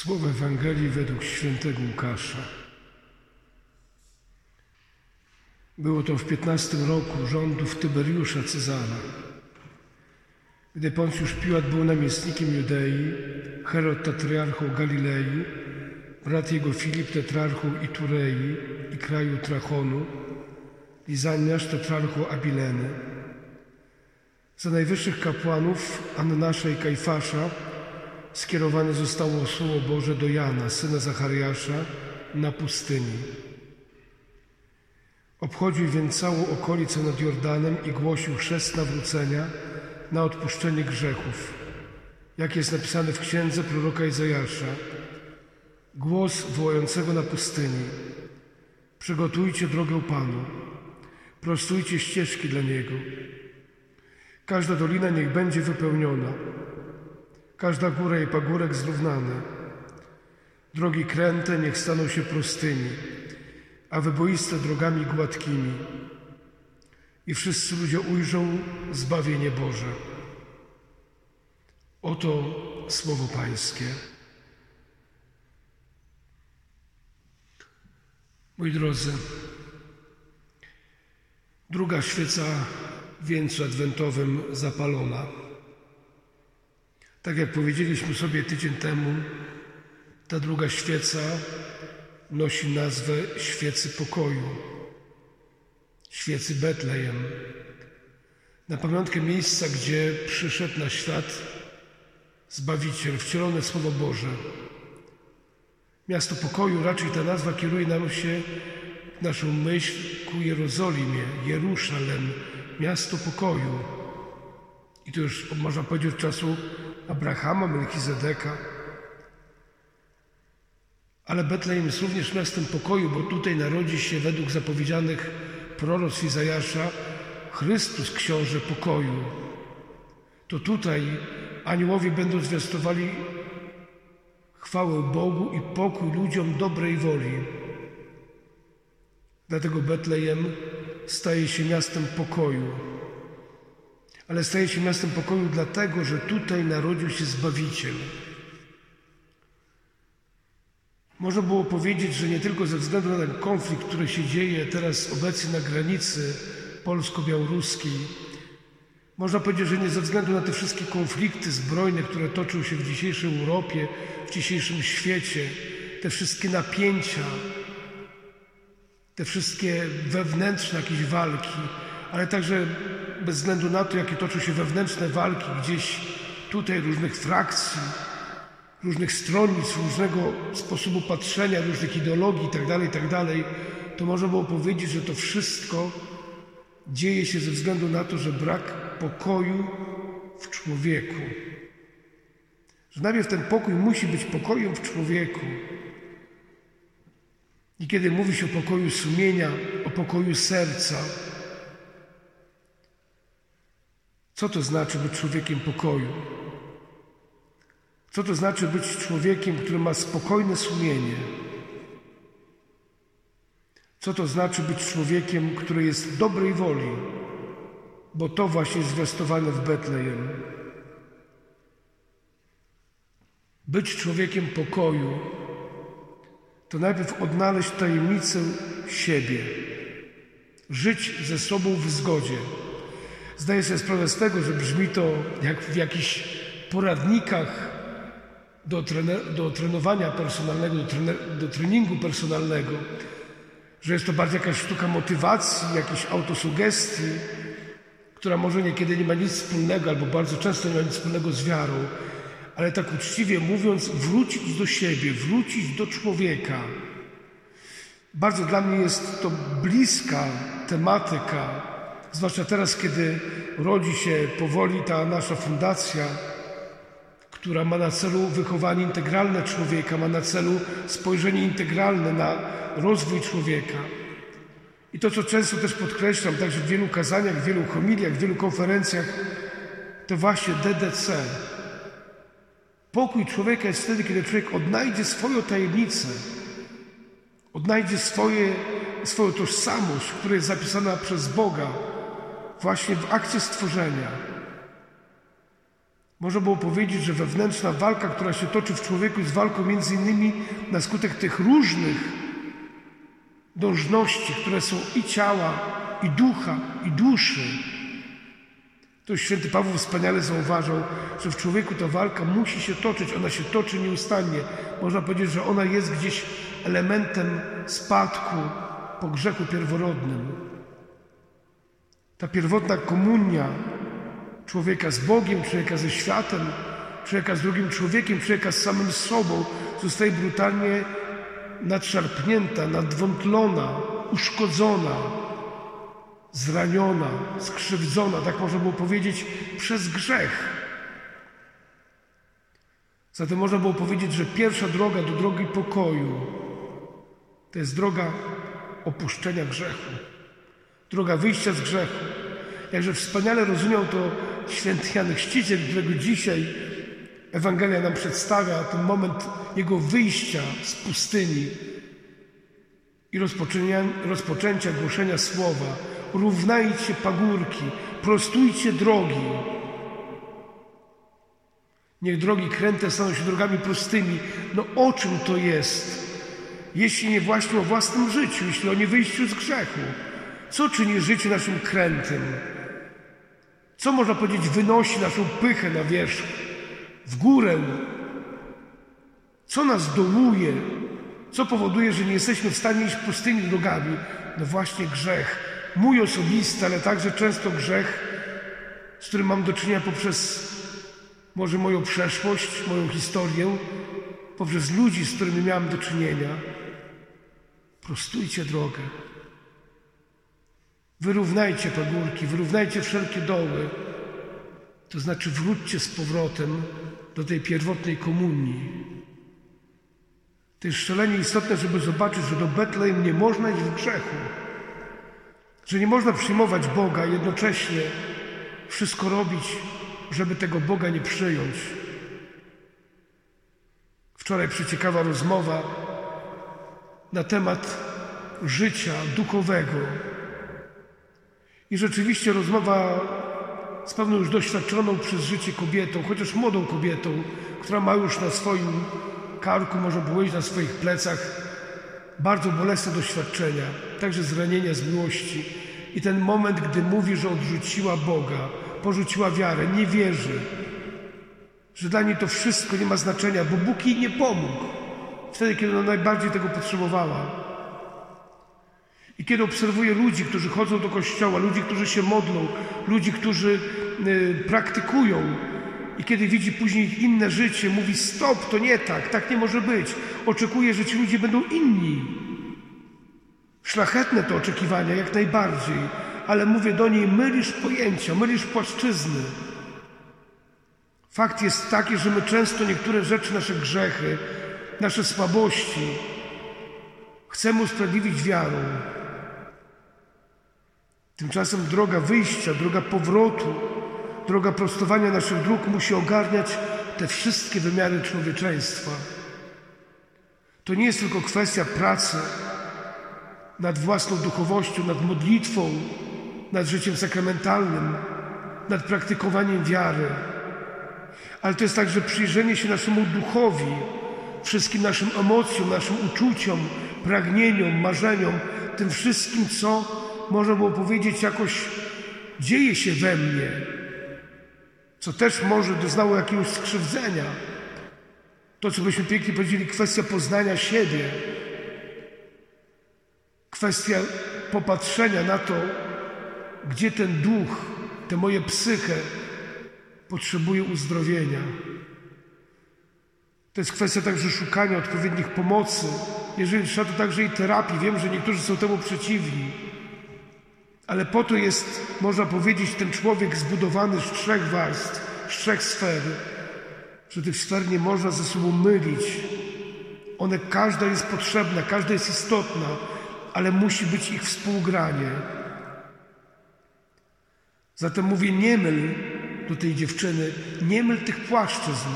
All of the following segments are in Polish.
Słowo Ewangelii według świętego Łukasza. Było to w 15 roku rządów Tyberiusza Cezara. Gdy Poncjusz Piłat był namiestnikiem Judei, Herod tetrarchą Galilei, brat jego Filip tetrarchą Iturei i kraju Trachonu, Lizaniasz tetrarchą Abileny. Za najwyższych kapłanów Annasza i Kajfasza skierowane zostało Słowo Boże do Jana, syna Zachariasza, na pustyni. Obchodził więc całą okolicę nad Jordanem i głosił chrzest nawrócenia na odpuszczenie grzechów, jak jest napisane w księdze proroka Izajasza. Głos wołającego na pustyni. Przygotujcie drogę Panu, prostujcie ścieżki dla Niego. Każda dolina niech będzie wypełniona, każda góra i pagórek zrównane. Drogi kręte niech staną się prostymi, a wyboiste drogami gładkimi. I wszyscy ludzie ujrzą zbawienie Boże. Oto słowo Pańskie. Moi drodzy, druga świeca w wieńcu adwentowym zapalona. Tak jak powiedzieliśmy sobie tydzień temu, ta druga świeca nosi nazwę świecy pokoju, świecy Betlejem. Na pamiątkę miejsca, gdzie przyszedł na świat Zbawiciel, wcielone Słowo Boże. Miasto pokoju, raczej ta nazwa kieruje nam się, naszą myśl ku Jerozolimie, Jeruszalem, miasto pokoju. I to już można powiedzieć od czasu Abrahama, Melchizedeka. Ale Betlejem jest również miastem pokoju, bo tutaj narodzi się według zapowiedzianych proroc Izajasza Chrystus, książę pokoju. To tutaj aniołowie będą zwiastowali chwałę Bogu i pokój ludziom dobrej woli. Dlatego Betlejem staje się miastem pokoju. Ale staje się miastem pokoju dlatego, że tutaj narodził się Zbawiciel. Można było powiedzieć, że nie tylko ze względu na ten konflikt, który się dzieje teraz obecnie na granicy polsko-białoruskiej, można powiedzieć, że nie ze względu na te wszystkie konflikty zbrojne, które toczą się w dzisiejszej Europie, w dzisiejszym świecie, te wszystkie napięcia, te wszystkie wewnętrzne jakieś walki, ale także bez względu na to, jakie toczą się wewnętrzne walki gdzieś tutaj różnych frakcji, różnych stronnic, różnego sposobu patrzenia, różnych ideologii itd., tak itd., tak to można było powiedzieć, że to wszystko dzieje się ze względu na to, że brak pokoju w człowieku. Że najpierw ten pokój musi być pokojem w człowieku. I kiedy mówi się o pokoju sumienia, o pokoju serca, co to znaczy być człowiekiem pokoju? Co to znaczy być człowiekiem, który ma spokojne sumienie? Co to znaczy być człowiekiem, który jest dobrej woli? Bo to właśnie zwiastowane w Betlejem. Być człowiekiem pokoju to najpierw odnaleźć tajemnicę siebie, żyć ze sobą w zgodzie. Zdaję sobie sprawę z tego, że brzmi to jak w jakichś poradnikach do, do trenowania personalnego, do, trener, do treningu personalnego, że jest to bardziej jakaś sztuka motywacji, jakiejś autosugestii, która może niekiedy nie ma nic wspólnego, albo bardzo często nie ma nic wspólnego z wiarą, ale tak uczciwie mówiąc, wrócić do siebie, wrócić do człowieka. Bardzo dla mnie jest to bliska tematyka, zwłaszcza teraz, kiedy rodzi się powoli ta nasza fundacja, która ma na celu wychowanie integralne człowieka, ma na celu spojrzenie integralne na rozwój człowieka. I to, co często też podkreślam, także w wielu kazaniach, w wielu homiliach, w wielu konferencjach, to właśnie DDC. Pokój człowieka jest wtedy, kiedy człowiek odnajdzie swoją tajemnicę, odnajdzie swoje, swoją tożsamość, która jest zapisana przez Boga właśnie w akcie stworzenia. Można było powiedzieć, że wewnętrzna walka, która się toczy w człowieku, jest walką między innymi na skutek tych różnych dążności, które są i ciała, i ducha, i duszy. To święty Paweł wspaniale zauważał, że w człowieku ta walka musi się toczyć, ona się toczy nieustannie. Można powiedzieć, że ona jest gdzieś elementem spadku po grzechu pierworodnym. Ta pierwotna komunia człowieka z Bogiem, człowieka ze światem, człowieka z drugim człowiekiem, człowieka z samym sobą zostaje brutalnie nadszarpnięta, nadwątlona, uszkodzona, zraniona, skrzywdzona, tak można było powiedzieć, przez grzech. Zatem można było powiedzieć, że pierwsza droga do drogi pokoju to jest droga opuszczenia grzechu, droga wyjścia z grzechu. Jakże wspaniale rozumiał to święty Jan Chrzciciel, którego dzisiaj Ewangelia nam przedstawia, ten moment jego wyjścia z pustyni i rozpoczęcia, głoszenia słowa. Równajcie pagórki, prostujcie drogi. Niech drogi kręte staną się drogami prostymi. No o czym to jest? Jeśli nie właśnie o własnym życiu, jeśli o nie wyjściu z grzechu. Co czyni życie naszym krętym? Co można powiedzieć wynosi naszą pychę na wierzch, w górę? Co nas dołuje? Co powoduje, że nie jesteśmy w stanie iść pustymi drogami? No właśnie grzech. Mój osobisty, ale także często grzech, z którym mam do czynienia poprzez może moją przeszłość, moją historię, poprzez ludzi, z którymi miałem do czynienia. Prostujcie drogę. Wyrównajcie pagórki, wyrównajcie wszelkie doły. To znaczy wróćcie z powrotem do tej pierwotnej komunii. To jest szalenie istotne, żeby zobaczyć, że do Betlejem nie można iść w grzechu. Że nie można przyjmować Boga i jednocześnie wszystko robić, żeby tego Boga nie przyjąć. Wczoraj przeciekawa rozmowa na temat życia duchowego. I rzeczywiście rozmowa z pewną już doświadczoną przez życie kobietą, chociaż młodą kobietą, która ma już na swoim karku, może powiedzieć na swoich plecach bardzo bolesne doświadczenia, także zranienia z miłości. I ten moment, gdy mówi, że odrzuciła Boga, porzuciła wiarę, nie wierzy, że dla niej to wszystko nie ma znaczenia, bo Bóg jej nie pomógł wtedy, kiedy ona najbardziej tego potrzebowała. I kiedy obserwuję ludzi, którzy chodzą do kościoła, ludzi, którzy się modlą, ludzi, którzy y, praktykują, i kiedy widzi później inne życie, mówi: Stop, to nie tak, tak nie może być. Oczekuje, że ci ludzie będą inni. Szlachetne to oczekiwania, jak najbardziej, ale mówię do niej: mylisz pojęcia, mylisz płaszczyzny. Fakt jest taki, że my często niektóre rzeczy, nasze grzechy, nasze słabości chcemy usprawiedliwić wiarą. Tymczasem droga wyjścia, droga powrotu, droga prostowania naszych dróg musi ogarniać te wszystkie wymiary człowieczeństwa. To nie jest tylko kwestia pracy nad własną duchowością, nad modlitwą, nad życiem sakramentalnym, nad praktykowaniem wiary, ale to jest także przyjrzenie się naszemu duchowi, wszystkim naszym emocjom, naszym uczuciom, pragnieniom, marzeniom, tym wszystkim, co można było powiedzieć jakoś dzieje się we mnie, co też może doznało jakiegoś skrzywdzenia. To, co byśmy pięknie powiedzieli, kwestia poznania siebie, kwestia popatrzenia na to, gdzie ten duch, te moje psychę potrzebuje uzdrowienia. To jest kwestia także szukania odpowiednich pomocy. Jeżeli trzeba, to także i terapii. Wiem, że niektórzy są temu przeciwni. Ale po to jest, można powiedzieć, ten człowiek zbudowany z trzech warstw, z trzech sfer, że tych sfer nie można ze sobą mylić. One, każda jest potrzebna, każda jest istotna, ale musi być ich współgranie. Zatem mówię, nie myl do tej dziewczyny, nie myl tych płaszczyzn.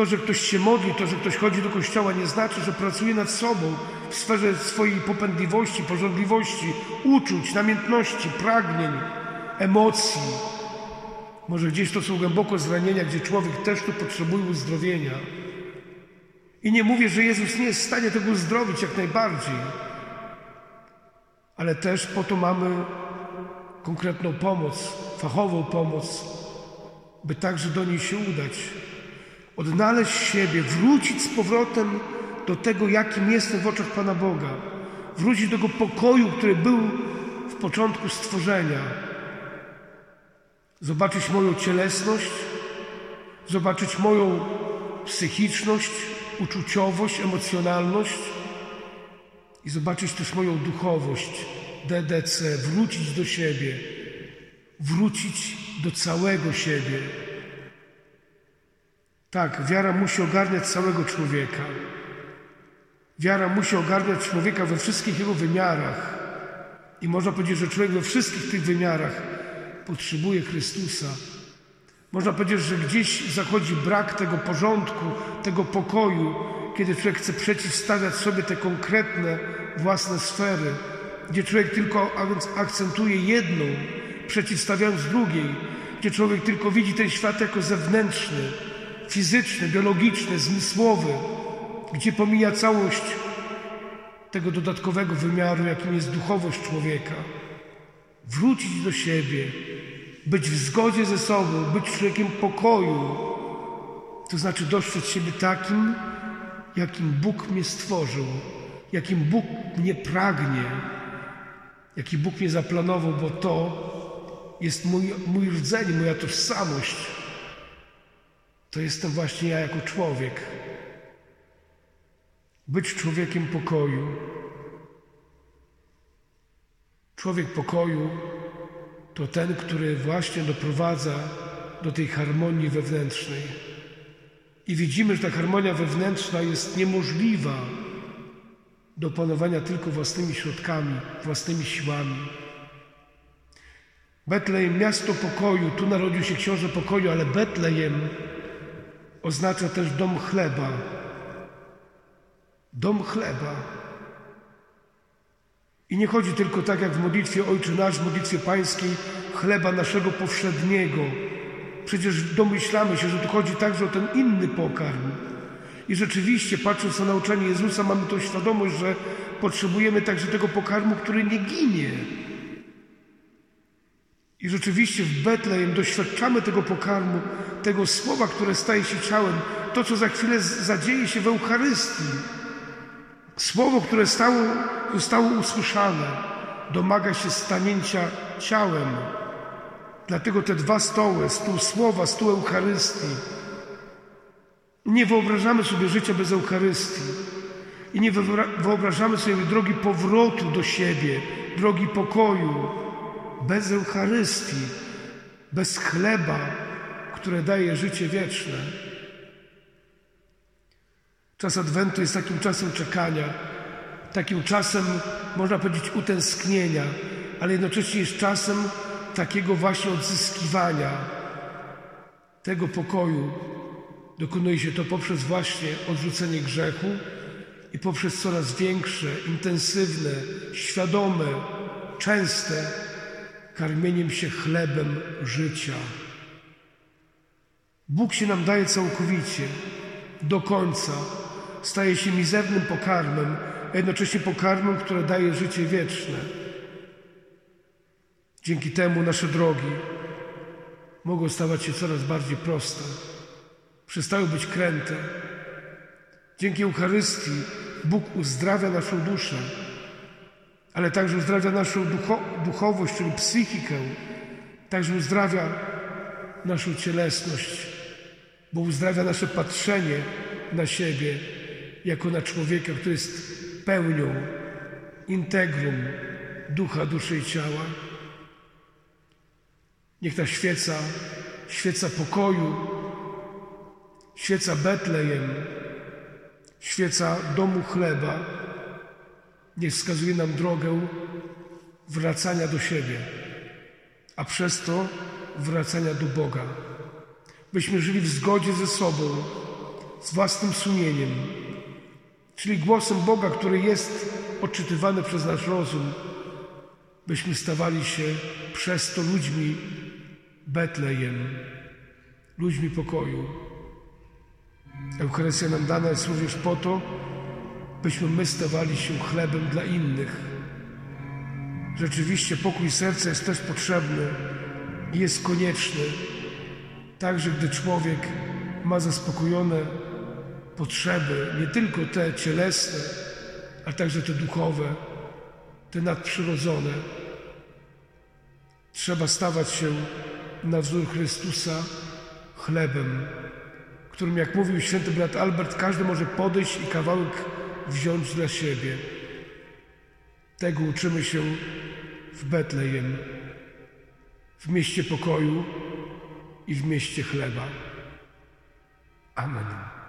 To, że ktoś się modli, to, że ktoś chodzi do kościoła, nie znaczy, że pracuje nad sobą w sferze swojej popędliwości, porządliwości, uczuć, namiętności, pragnień, emocji. Może gdzieś to są głęboko zranienia, gdzie człowiek też tu potrzebuje uzdrowienia. I nie mówię, że Jezus nie jest w stanie tego uzdrowić jak najbardziej, ale też po to mamy konkretną pomoc, fachową pomoc, by także do niej się udać. Odnaleźć siebie, wrócić z powrotem do tego, jakim jestem w oczach Pana Boga. Wrócić do tego pokoju, który był w początku stworzenia. Zobaczyć moją cielesność, zobaczyć moją psychiczność, uczuciowość, emocjonalność i zobaczyć też moją duchowość, DDC, wrócić do siebie, wrócić do całego siebie. Tak, wiara musi ogarniać całego człowieka. Wiara musi ogarniać człowieka we wszystkich jego wymiarach. I można powiedzieć, że człowiek we wszystkich tych wymiarach potrzebuje Chrystusa. Można powiedzieć, że gdzieś zachodzi brak tego porządku, tego pokoju, kiedy człowiek chce przeciwstawiać sobie te konkretne własne sfery, gdzie człowiek tylko akcentuje jedną, przeciwstawiając drugiej, gdzie człowiek tylko widzi ten świat jako zewnętrzny, fizyczny, biologiczny, zmysłowy, gdzie pomija całość tego dodatkowego wymiaru, jakim jest duchowość człowieka. Wrócić do siebie, być w zgodzie ze sobą, być człowiekiem pokoju, to znaczy dostrzec siebie takim, jakim Bóg mnie stworzył, jakim Bóg mnie pragnie, jaki Bóg mnie zaplanował, bo to jest mój, mój rdzeń, moja tożsamość. To jestem właśnie ja jako człowiek. Być człowiekiem pokoju. Człowiek pokoju to ten, który właśnie doprowadza do tej harmonii wewnętrznej. I widzimy, że ta harmonia wewnętrzna jest niemożliwa do opanowania tylko własnymi środkami, własnymi siłami. Betlejem, miasto pokoju, tu narodził się książę pokoju, ale Betlejem oznacza też dom chleba. Dom chleba. I nie chodzi tylko tak jak w modlitwie Ojczy Nasz, w modlitwie Pańskiej, chleba naszego powszedniego. Przecież domyślamy się, że tu chodzi także o ten inny pokarm. I rzeczywiście, patrząc na nauczanie Jezusa, mamy tą świadomość, że potrzebujemy także tego pokarmu, który nie ginie. I rzeczywiście w Betlejem doświadczamy tego pokarmu, tego słowa, które staje się ciałem, to, co za chwilę zadzieje się w Eucharystii. Słowo, które stało, zostało usłyszane, domaga się stanięcia ciałem. Dlatego te dwa stoły, stół słowa, stół Eucharystii. Nie wyobrażamy sobie życia bez Eucharystii. I nie wyobrażamy sobie drogi powrotu do siebie, drogi pokoju, bez Eucharystii, bez chleba, które daje życie wieczne. Czas Adwentu jest takim czasem czekania, takim czasem, można powiedzieć, utęsknienia, ale jednocześnie jest czasem takiego właśnie odzyskiwania tego pokoju. Dokonuje się to poprzez właśnie odrzucenie grzechu i poprzez coraz większe, intensywne, świadome, częste karmieniem się chlebem życia. Bóg się nam daje całkowicie, do końca. Staje się mizernym pokarmem, a jednocześnie pokarmem, które daje życie wieczne. Dzięki temu nasze drogi mogą stawać się coraz bardziej proste, przestały być kręte. Dzięki Eucharystii Bóg uzdrawia naszą duszę, ale także uzdrawia naszą ducho duchowość, czyli psychikę, także uzdrawia naszą cielesność, bo uzdrawia nasze patrzenie na siebie jako na człowieka, który jest pełnią, integrum ducha, duszy i ciała. Niech ta świeca, świeca pokoju, świeca Betlejem, świeca domu chleba, niech wskazuje nam drogę wracania do siebie, a przez to wracania do Boga. Byśmy żyli w zgodzie ze sobą, z własnym sumieniem, czyli głosem Boga, który jest odczytywany przez nasz rozum, byśmy stawali się przez to ludźmi Betlejem, ludźmi pokoju. Eucharystia nam dana jest również po to, byśmy my stawali się chlebem dla innych. Rzeczywiście pokój serca jest też potrzebny i jest konieczny, także gdy człowiek ma zaspokojone potrzeby, nie tylko te cielesne, ale także te duchowe, te nadprzyrodzone. Trzeba stawać się na wzór Chrystusa chlebem, którym, jak mówił święty brat Albert, każdy może podejść i kawałek wziąć dla siebie. Tego uczymy się w Betlejem, w mieście pokoju i w mieście chleba. Amen.